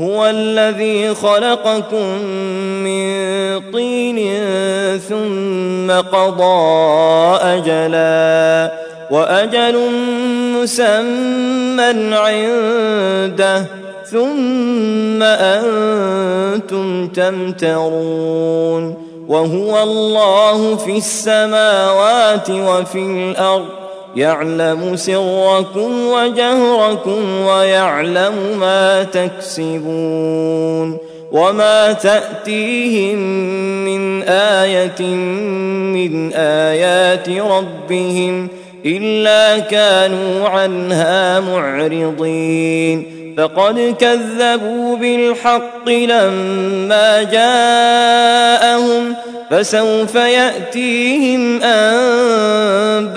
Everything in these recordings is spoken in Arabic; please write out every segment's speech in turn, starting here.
هو الذي خلقكم من طين ثم قضى أجلا وأجل مسمى عنده ثم أنتم تمترون وهو الله في السماوات وفي الأرض يعلم سركم وجهركم ويعلم ما تكسبون وما تأتيهم من آية من آيات ربهم إلا كانوا عنها معرضين فقد كذبوا بالحق لما جاءهم فسوف يأتيهم أنباء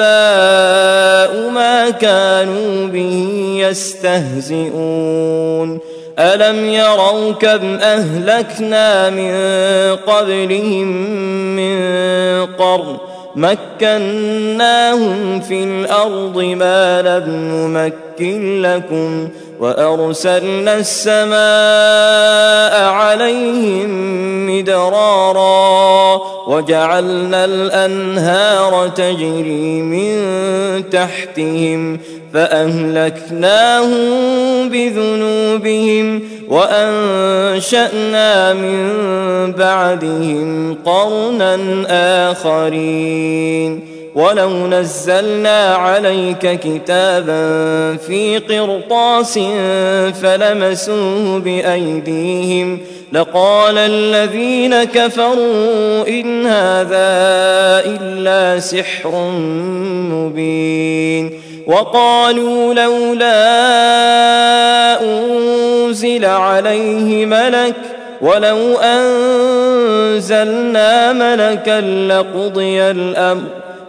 ما كانوا به يستهزئون. ألم يروا كم أهلكنا من قبلهم من قرن مكناهم في الأرض ما لم نمكن لكم وأرسلنا السماء عليهم مدرارا وجعلنا الأنهار تجري من تحتهم فأهلكناهم بذنوبهم وأنشأنا من بعدهم قرنا آخرين ولو نزلنا عليك كتابا في قرطاس فلمسوه بايديهم لقال الذين كفروا ان هذا الا سحر مبين وقالوا لولا انزل عليه ملك ولو انزلنا ملكا لقضي الامر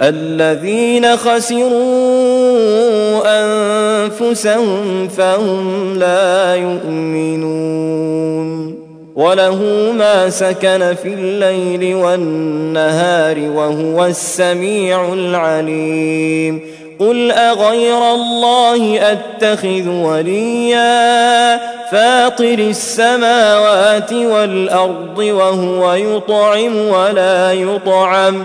الذين خسروا أنفسهم فهم لا يؤمنون. وله ما سكن في الليل والنهار وهو السميع العليم. قل أغير الله أتخذ وليا فاطر السماوات والأرض وهو يطعم ولا يطعم.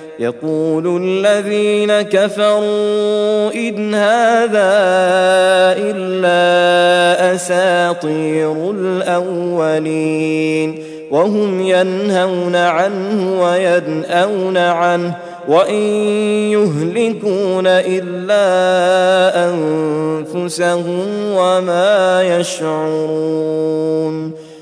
يقول الذين كفروا إن هذا إلا أساطير الأولين وهم ينهون عنه وينأون عنه وإن يهلكون إلا أنفسهم وما يشعرون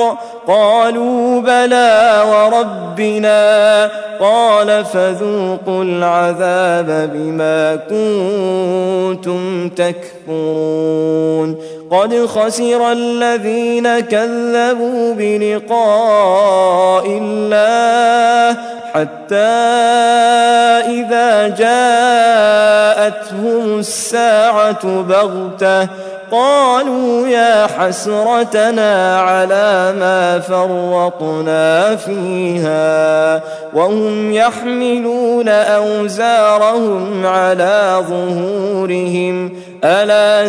الحق. قالوا بلى وربنا. قال فذوقوا العذاب بما كنتم تكفرون. قد خسر الذين كذبوا بلقاء الله حتى إذا جاءتهم الساعة بغتة قالوا يا حسرتنا على ما فرطنا فيها وهم يحملون أوزارهم على ظهورهم ألا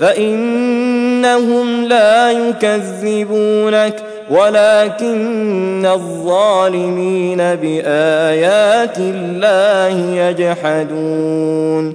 فإنهم لا يكذبونك ولكن الظالمين بآيات الله يجحدون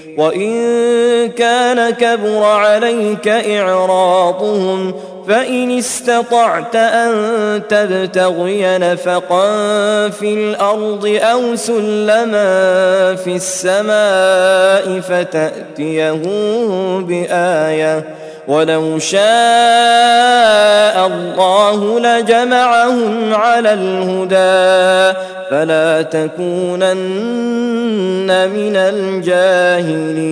وإن كان كبر عليك إعراضهم فإن استطعت أن تبتغي نفقا في الأرض أو سلما في السماء فتأتيهم بآية. ولو شاء الله لجمعهم على الهدى فلا تكونن من الجاهلين.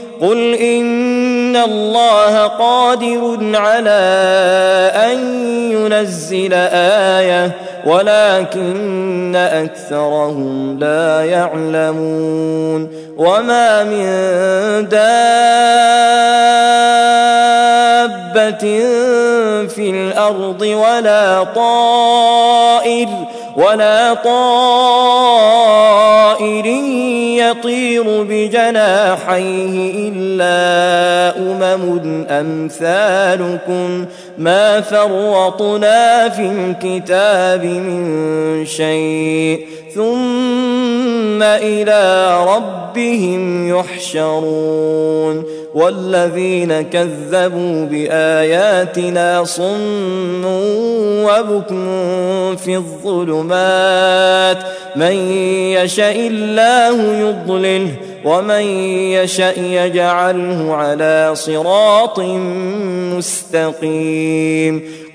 قل ان الله قادر على ان ينزل إيه ولكن اكثرهم لا يعلمون. وما من دابه في الأرض ولا طائر ولا طائر يطير بجناحيه إلا أمم أمثالكم ما فرطنا في الكتاب من شيء ثم إلى ربهم يحشرون والذين كذبوا بآياتنا صم وبكم في الظلمات من يشاء الله يضلله ومن يشاء يجعله على صراط مستقيم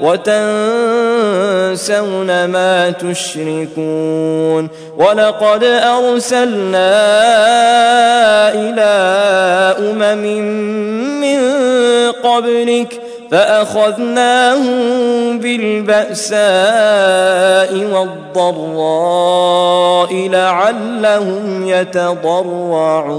وتنسون ما تشركون ولقد أرسلنا إلى أمم من قبلك فأخذناهم بالبأساء والضراء لعلهم يتضرعون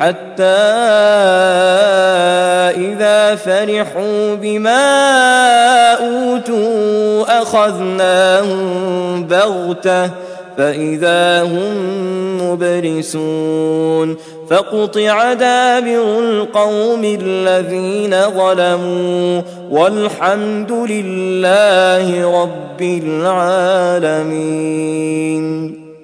حتى إذا فرحوا بما أوتوا أخذناهم بغتة فإذا هم مبرسون فقطع دابر القوم الذين ظلموا والحمد لله رب العالمين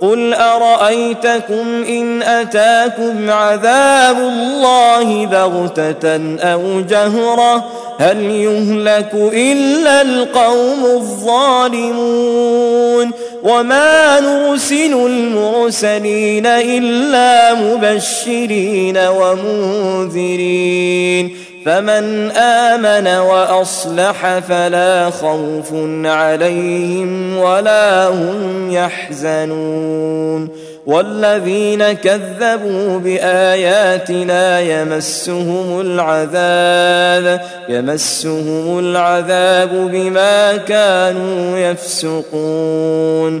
قل أرأيتكم إن أتاكم عذاب الله بغتة أو جهرة هل يهلك إلا القوم الظالمون وما نرسل المرسلين إلا مبشرين ومنذرين فمن آمن وأصلح فلا خوف عليهم ولا هم يحزنون والذين كذبوا بآياتنا يمسهم العذاب يمسهم العذاب بما كانوا يفسقون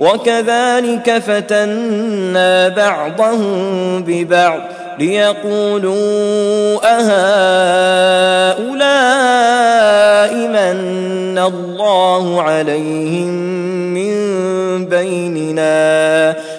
وكذلك فتنا بعضهم ببعض ليقولوا أهؤلاء من الله عليهم من بيننا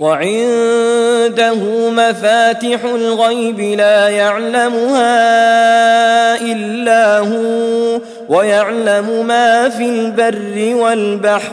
وعنده مفاتح الغيب لا يعلمها إلا هو ويعلم ما في البر والبحر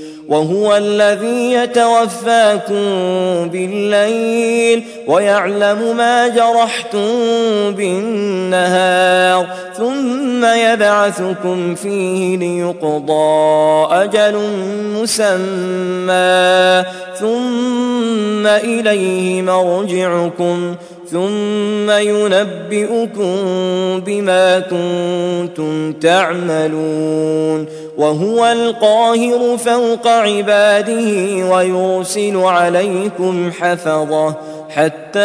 وهو الذي يتوفاكم بالليل ويعلم ما جرحتم بالنهار ثم يبعثكم فيه ليقضى أجل مسمى ثم إليه مرجعكم ثم ينبئكم بما كنتم تعملون وهو القاهر فوق عباده ويرسل عليكم حفظه حتى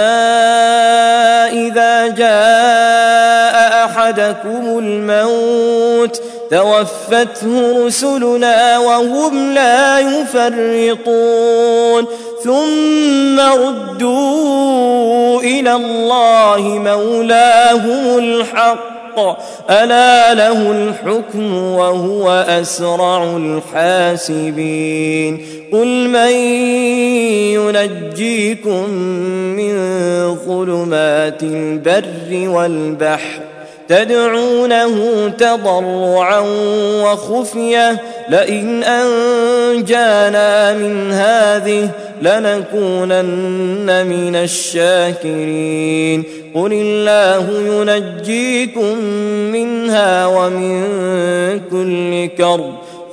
إذا جاء أحدكم الموت توفته رسلنا وهم لا يفرطون ثم ردوا إلى الله مولاهم الحق. ألا له الحكم وهو أسرع الحاسبين. قل من ينجيكم من ظلمات البر والبحر تدعونه تضرعا وخفية لئن أنجانا من هذه لنكونن من الشاكرين. قل الله ينجيكم منها ومن كل كرب.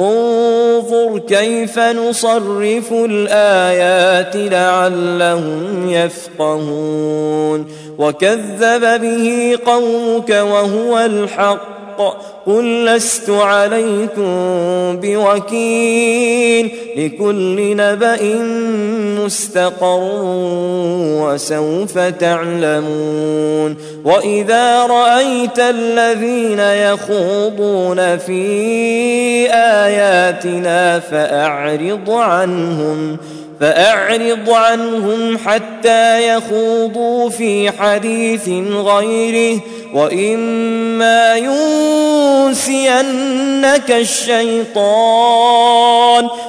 انظر كيف نصرف الآيات لعلهم يفقهون وكذب به قومك وهو الحق قل لست عليكم بوكيل لكل نبأ مستقر وسوف تعلمون وإذا رأيت الذين يخوضون في آياتنا فأعرض عنهم فأعرض عنهم حتى يخوضوا في حديث غيره وإما ينسينك الشيطان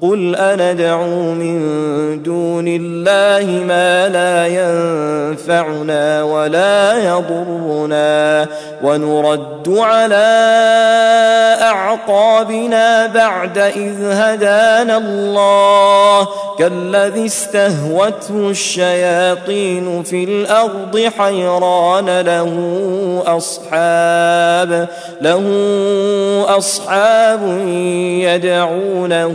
قل أندعو من دون الله ما لا ينفعنا ولا يضرنا ونرد على أعقابنا بعد إذ هدانا الله كالذي استهوته الشياطين في الأرض حيران له أصحاب له أصحاب يدعونه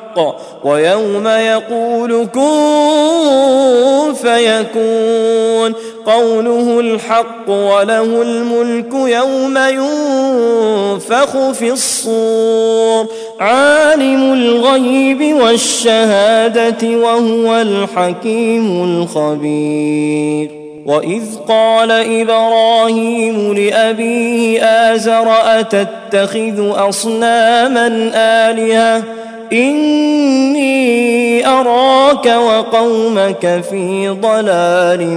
ويوم يقول كن فيكون. قوله الحق وله الملك يوم ينفخ في الصور. عالم الغيب والشهادة وهو الحكيم الخبير. وإذ قال إبراهيم لأبيه آزر أتتخذ أصناما آلهة؟ إني أراك وقومك في ضلال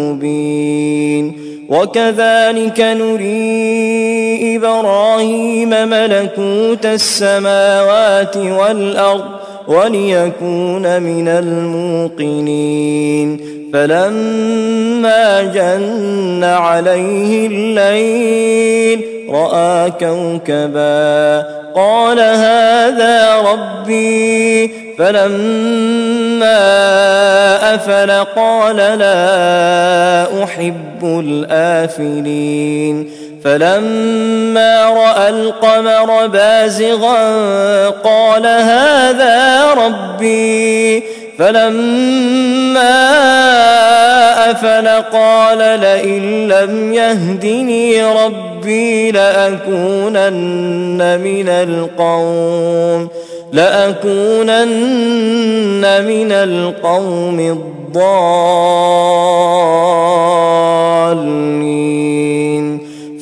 مبين. وكذلك نري إبراهيم ملكوت السماوات والأرض وليكون من الموقنين. فلما جن عليه الليل رأى كوكبا قال هذا ربي. فلما أفل قال لا أحب الآفلين. فلما رأى القمر بازغا قال هذا ربي. فلما أفل قال لئن لم يهدني ربي لأكونن من القوم لأكونن من القوم الضالين.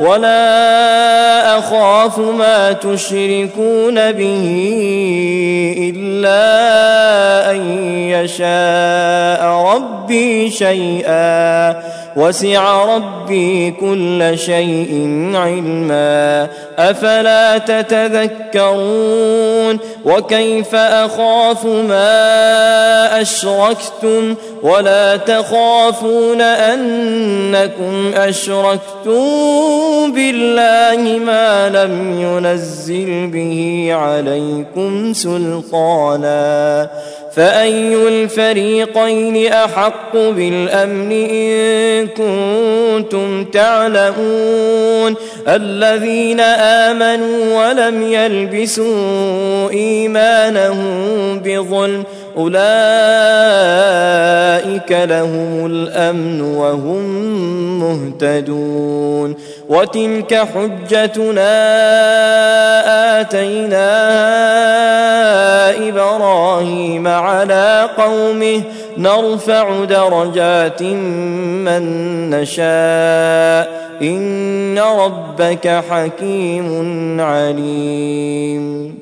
ولا أخاف ما تشركون به إلا أن يشاء ربي شيئا وسع ربي كل شيء علما. أفلا تتذكرون وكيف أخاف ما أشركتم ولا تخافون أنكم أشركتم بالله ما لم ينزل به عليكم سلطانا. فأي الفريقين أحق بالأمن إن كنتم تعلمون؟ الذين آمنوا ولم يلبسوا إيمانهم بظلم أولئك لهم الأمن وهم مهتدون. وتلك حجتنا آتيناها إبراهيم على قومه. نرفع درجات من نشاء. إن ربك حكيم عليم.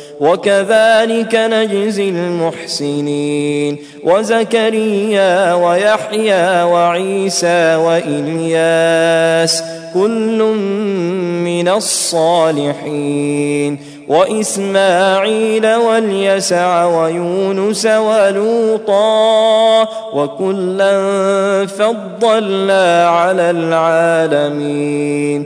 وكذلك نجزي المحسنين. وزكريا ويحيى وعيسى وإلياس كل من الصالحين. وإسماعيل واليسع ويونس ولوطا وكلا فضلنا على العالمين.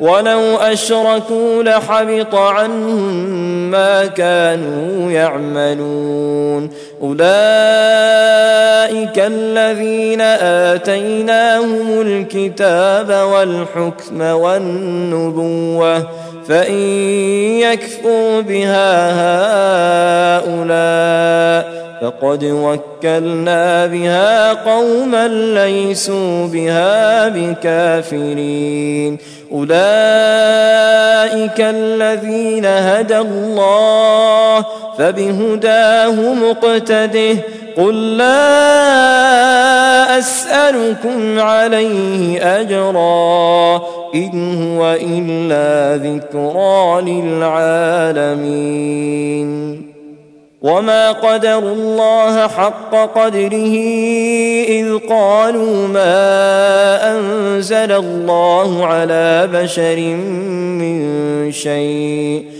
ولو أشركوا لحبط عنهم ما كانوا يعملون. أولئك الذين آتيناهم الكتاب والحكم والنبوة فإن يكفوا بها هؤلاء فقد وكلنا بها قوما ليسوا بها بكافرين أولئك الذين هدى الله فبهداه مقتده قل لا أسألكم عليه أجرا إن هو إلا ذكرى للعالمين وما قدروا الله حق قدره إذ قالوا ما أنزل الله على بشر من شيء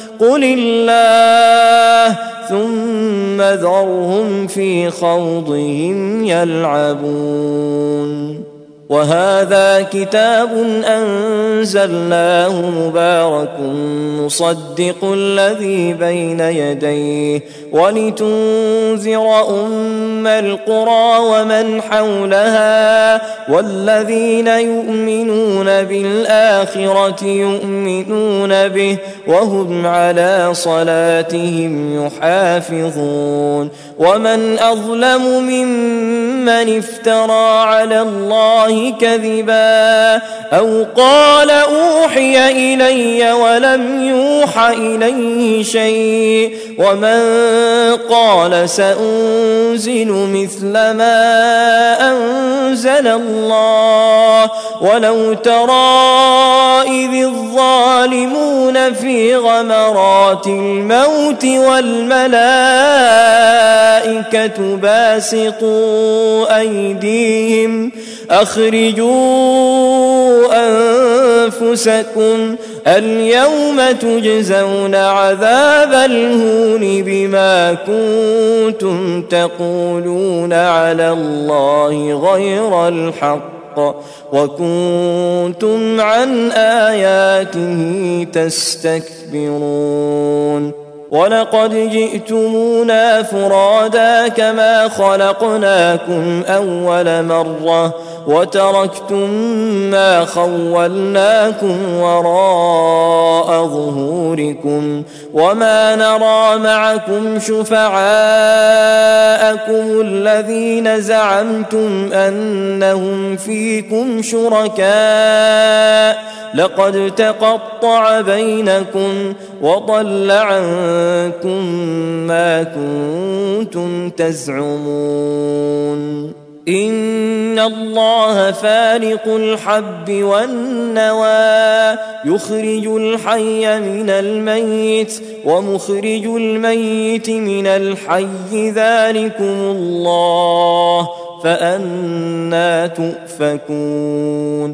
قل الله ثم ذرهم في خوضهم يلعبون وهذا كتاب أنزلناه مبارك مصدق الذي بين يديه ولتنذر أم القرى ومن حولها والذين يؤمنون بالآخرة يؤمنون به وهم على صلاتهم يحافظون ومن أظلم ممن افترى على الله كذبا أو قال أوحي إلي ولم يوح إليه شيء ومن قال سأنزل مثل ما أنزل الله ولو ترى إذ الظالمون في غمرات الموت والملائكة باسطوا أيديهم أخرجوا أنفسكم اليوم تجزون عذاب الهون بما كنتم تقولون على الله غير الحق وكنتم عن آياته تستكبرون ولقد جئتمونا فرادا كما خلقناكم أول مرة وتركتم ما خولناكم وراء ظهوركم وما نرى معكم شفعاءكم الذين زعمتم أنهم فيكم شركاء لقد تقطع بينكم وضل عنكم ما كنتم تزعمون ان الله فالق الحب والنوى يخرج الحي من الميت ومخرج الميت من الحي ذلكم الله فانا تؤفكون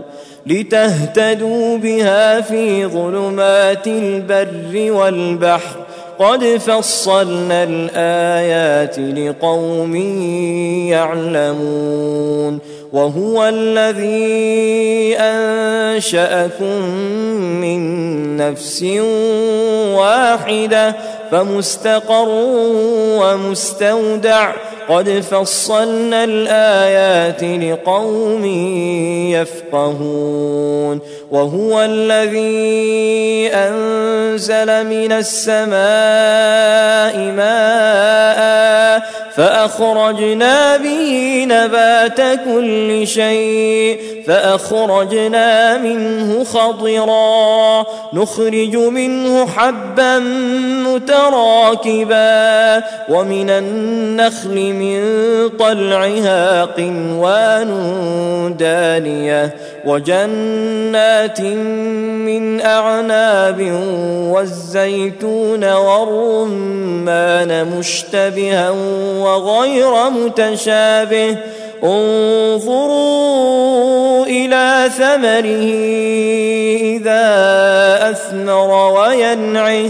لتهتدوا بها في ظلمات البر والبحر. قد فصلنا الآيات لقوم يعلمون. وهو الذي أنشأكم من نفس واحدة فمستقر ومستودع قد فصلنا الآيات لقوم يفقهون وهو الذي أنزل من السماء ماء فأخرجنا به نبات كل شيء فأخرجنا منه خضرا نخرج منه حبا متراكبا ومن النخل من طلعها قنوان دانية وجنات من أعناب والزيتون والرمان مشتبها وغير متشابه انظروا إلى ثمره إذا أثمر وينعه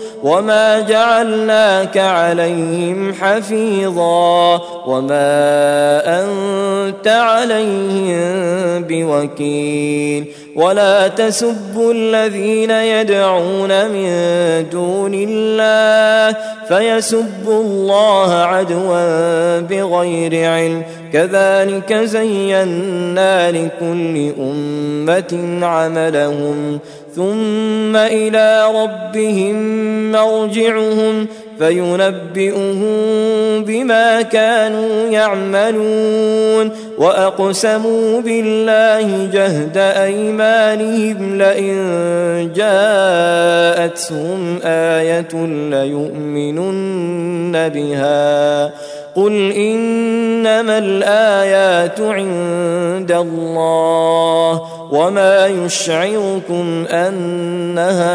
وما جعلناك عليهم حفيظا وما انت عليهم بوكيل ولا تسبوا الذين يدعون من دون الله فيسبوا الله عدوا بغير علم كذلك زينا لكل امه عملهم ثم إلى ربهم مرجعهم فينبئهم بما كانوا يعملون وأقسموا بالله جهد أيمانهم لئن جاءتهم آية ليؤمنن بها قل انما الايات عند الله وما يشعركم انها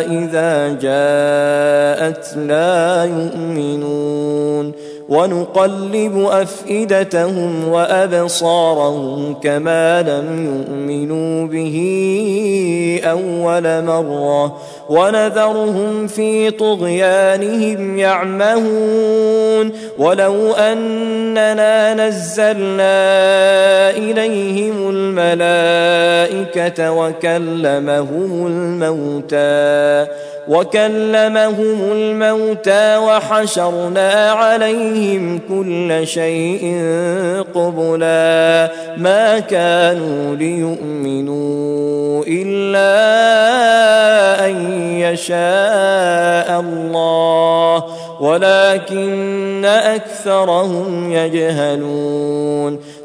اذا جاءت لا يؤمنون ونقلب أفئدتهم وأبصارهم كما لم يؤمنوا به أول مرة ونذرهم في طغيانهم يعمهون ولو أننا نزلنا إليهم الملائكة وكلمهم الموتى وكلمهم الموتى وحشرنا عليهم كل شيء قبلا ما كانوا ليؤمنوا إلا أن يشاء الله ولكن أكثرهم يجهلون.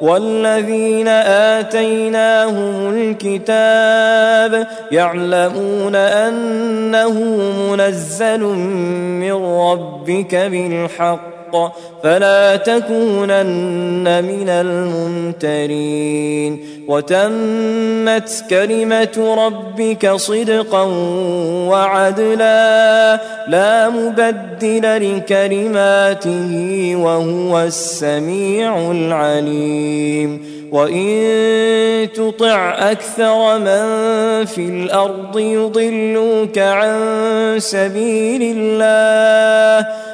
والذين آتيناهم الكتاب يعلمون أنه منزل من ربك بالحق فلا تكونن من الممترين وتمت كلمة ربك صدقا وعدلا لا مبدل لكلماته وهو السميع العليم. وإن تطع أكثر من في الأرض يضلوك عن سبيل الله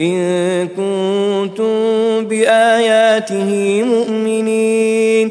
إن كنتم بآياته مؤمنين.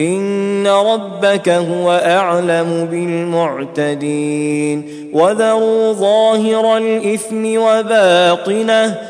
إن ربك هو أعلم بالمعتدين وذروا ظاهر الإثم وباطنه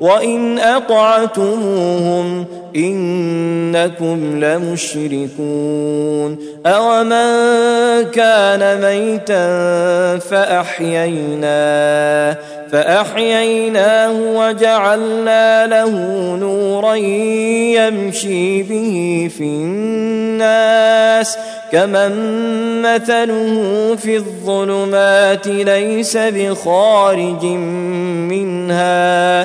وإن أطعتموهم إنكم لمشركون أومن كان ميتا فأحييناه فأحييناه وجعلنا له نورا يمشي به في الناس كمن مثله في الظلمات ليس بخارج منها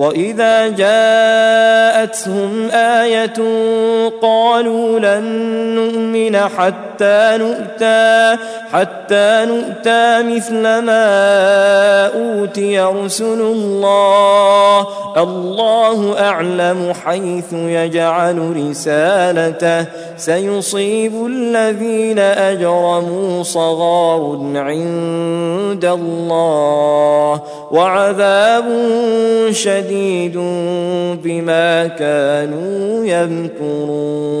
وإذا جاءتهم آية قالوا لن نؤمن حتى نؤتى حتى نؤتى مثل ما أوتي رسل الله. الله أعلم حيث يجعل رسالته. سيصيب الذين أجرموا صغار عند الله وعذاب شديد. بما كانوا يمكرون.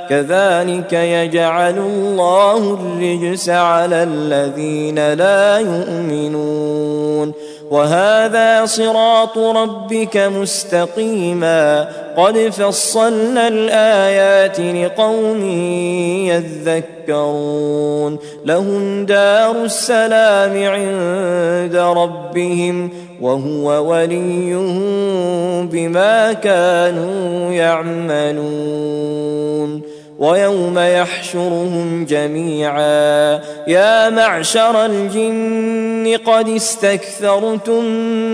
كذلك يجعل الله الرجس على الذين لا يؤمنون. وهذا صراط ربك مستقيما. قد فصلنا الآيات لقوم يذكرون. لهم دار السلام عند ربهم وهو وليهم بما كانوا يعملون. ويوم يحشرهم جميعا. يا معشر الجن قد استكثرتم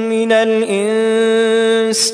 من الإنس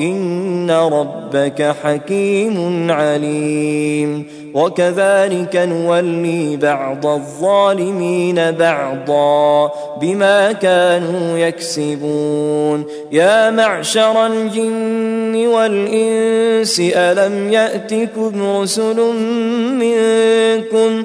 إن ربك حكيم عليم. وكذلك نولي بعض الظالمين بعضا بما كانوا يكسبون. يا معشر الجن والإنس ألم يأتكم رسل منكم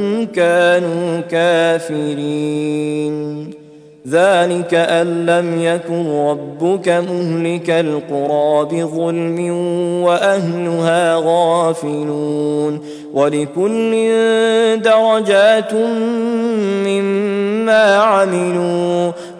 كانوا كافرين. ذلك أن لم يكن ربك مهلك القرى بظلم وأهلها غافلون. ولكل درجات مما عملوا.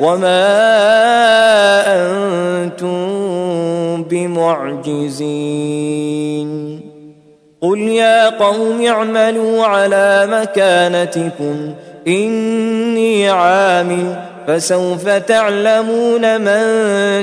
وما أنتم بمعجزين. قل يا قوم اعملوا على مكانتكم إني عامل فسوف تعلمون من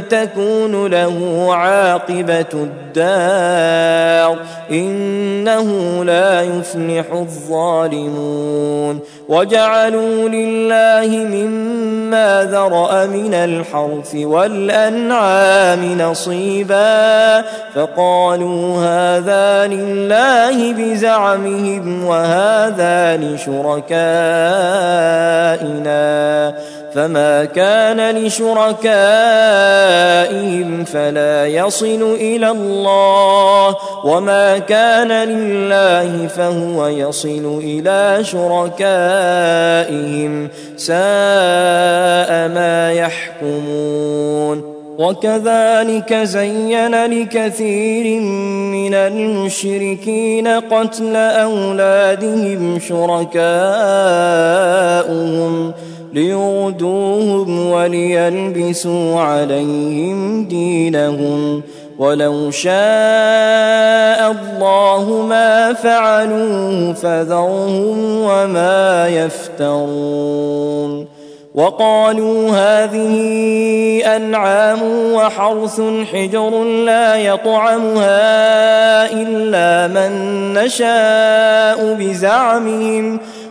تكون له عاقبة الدار إنه لا يفلح الظالمون وجعلوا لله مما ذرأ من الحرث والأنعام نصيبا فقالوا هذا لله بزعمهم وهذا لشركائنا فما كان لشركائهم فلا يصل إلى الله وما كان لله فهو يصل إلى شركائهم ساء ما يحكمون. وكذلك زين لكثير من المشركين قتل أولادهم شركاؤهم ليردوهم وليلبسوا عليهم دينهم ولو شاء الله ما فعلوه فذرهم وما يفترون. وقالوا هذه أنعام وحرث حجر لا يطعمها إلا من نشاء بزعمهم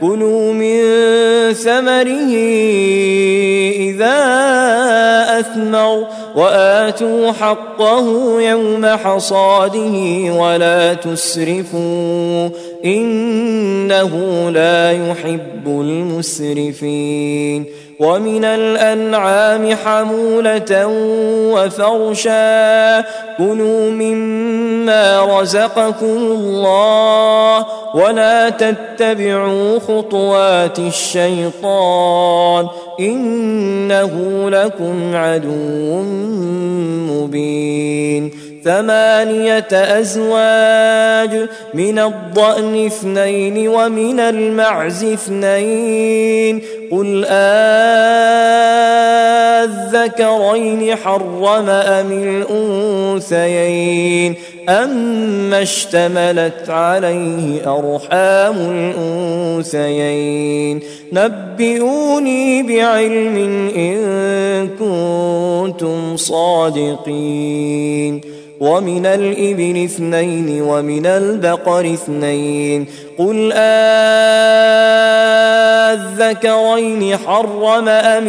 كلوا من ثمره إذا أثمر وآتوا حقه يوم حصاده ولا تسرفوا إنه لا يحب المسرفين ومن الأنعام حمولة وفرشا كلوا مما رزقكم الله ولا تتبعوا خطوات الشيطان إنه لكم عدو مبين. ثمانية أزواج من الضأن اثنين ومن المعز اثنين. قل آذكرين حرم أم الأنثيين؟ أما اشتملت عليه أرحام الأنثيين. نبئوني بعلم إن كنتم صادقين. ومن الإبل اثنين ومن البقر اثنين قل آذكرين حرم أم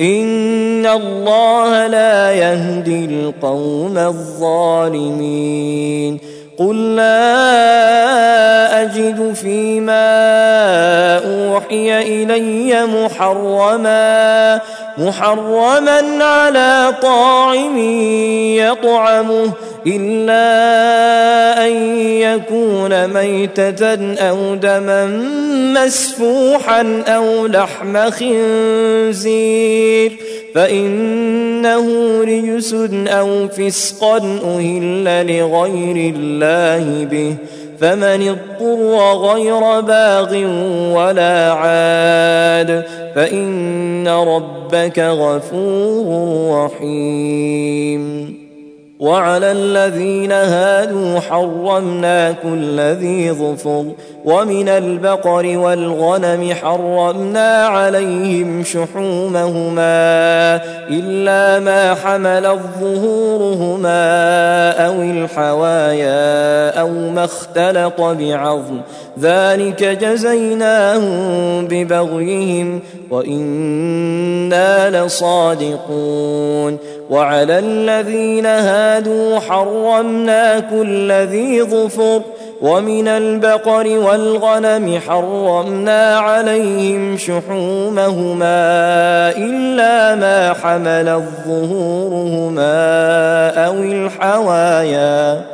إن الله لا يهدي القوم الظالمين قل لا أجد فيما أوحي إلي محرما محرما على طاعم يطعمه إلا أن يكون ميتة أو دما مسفوحا أو لحم خنزير. فإنه رجس أو فسقا أهل لغير الله به. فمن اضطر غير باغ ولا عاد. فإن ربك غفور رحيم. وعلى الذين هادوا حرمنا كل ذي ظفر ومن البقر والغنم حرمنا عليهم شحومهما إلا ما حملت ظهورهما أو الحوايا أو ما اختلط بعظم. ذلك جزيناهم ببغيهم وإنا لصادقون. وعلى الذين هادوا حرمنا كل ذي ظفر ومن البقر والغنم حرمنا عليهم شحومهما إلا ما حملت ظهورهما أو الحوايا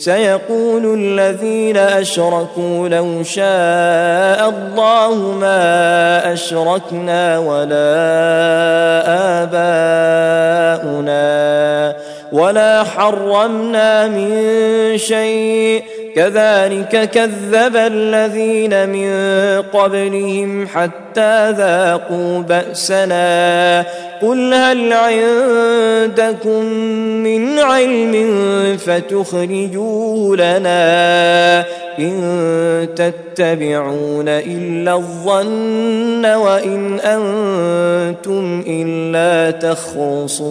سيقول الذين أشركوا لو شاء الله ما أشركنا ولا آباؤنا ولا حرمنا من شيء. كذلك كذب الذين من قبلهم حتى ذاقوا بأسنا. قل هل عندكم من علم فتخرجوه لنا إن تتبعون إلا الظن وإن أنتم إلا تخرصون.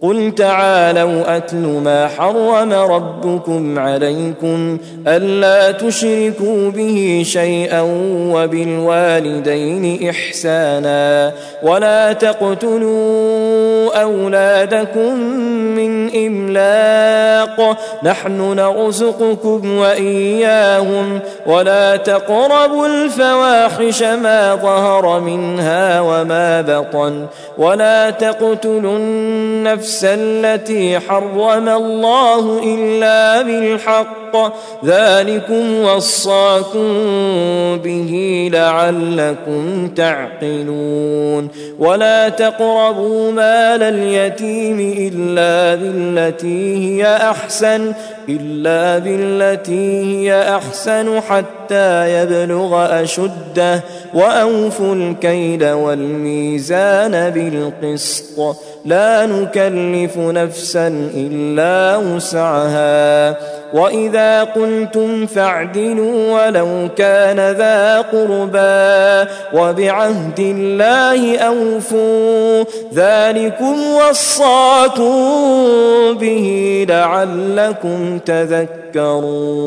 قل تعالوا أتل ما حرم ربكم عليكم ألا تشركوا به شيئا وبالوالدين إحسانا ولا تقتلوا أولادكم من إملاق. نحن نرزقكم وإياهم ولا تقربوا الفواحش ما ظهر منها وما بطن. ولا تقتلوا النفس التي حرم الله إلا بالحق. ذلكم وصاكم به لعلكم تعقلون. ولا تقربوا مال اليتيم إلا بالتي هي أحسن إلا بالتي هي أحسن حتى يبلغ أشده. وأوفوا الكيد والميزان بالقسط. لا نكلف نفسا إلا وسعها. وإذا قلتم فاعدلوا ولو كان ذا قربى وبعهد الله أوفوا ذلكم وصاكم به لعلكم تذكرون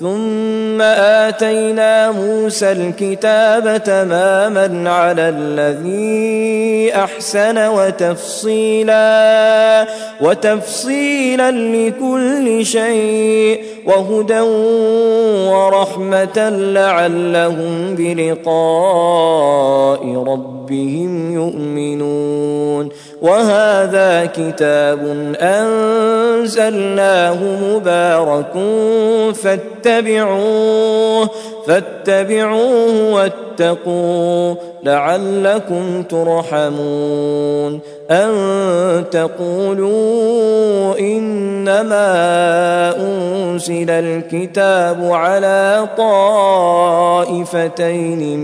ثم آتينا موسى الكتاب تماما على الذي أحسن وتفصيلا وتفصيلا لكل شيء وهدى ورحمة لعلهم بلقاء ربهم يؤمنون. وهذا كتاب أنزلناه مبارك فاتبعوه فاتبعوه واتقوا لعلكم ترحمون. أن تقولوا إنما أنزل الكتاب على طائفتين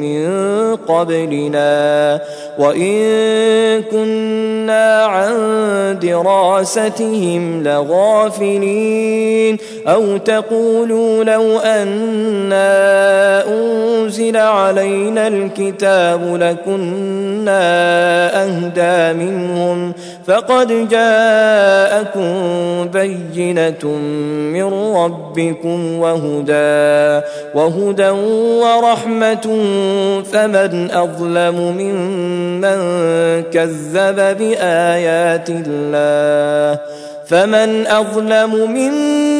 من قبلنا وإن كنا عن دراستهم لغافلين أو تقولوا لو أنا أنزل نزل علينا الكتاب لكنا أهدى منهم فقد جاءكم بينة من ربكم وهدى وهدى ورحمة فمن أظلم ممن كذب بآيات الله فمن أظلم ممن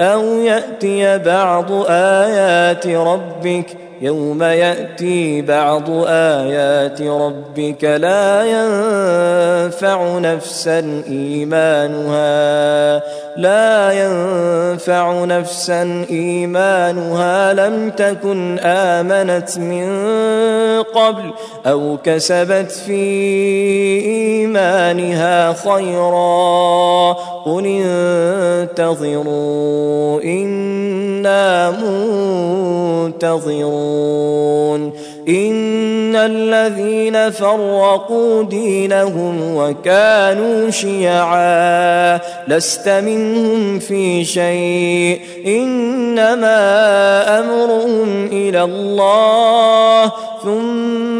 أو يأتي بعض آيات ربك يوم يأتي بعض آيات ربك لا ينفع نفسا إيمانها لا ينفع نفسا إيمانها لم تكن آمنت من قبل أو كسبت في إيمانها خيرا قل انتظروا إنا منتظرون إن الذين فرقوا دينهم وكانوا شيعا لست منهم في شيء إنما أمرهم إلى الله ثم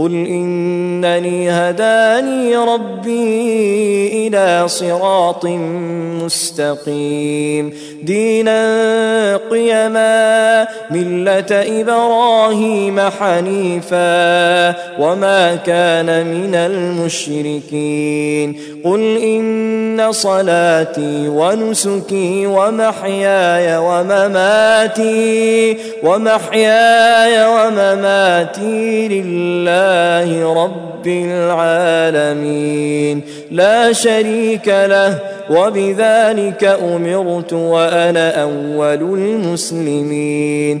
قل إنني هداني ربي إلى صراط مستقيم. دينا قيما ملة إبراهيم حنيفا وما كان من المشركين. قل إن صلاتي ونسكي ومحياي ومماتي ومحياي ومماتي لله رب العالمين. لا شريك له وبذلك أمرت وأنا أول المسلمين.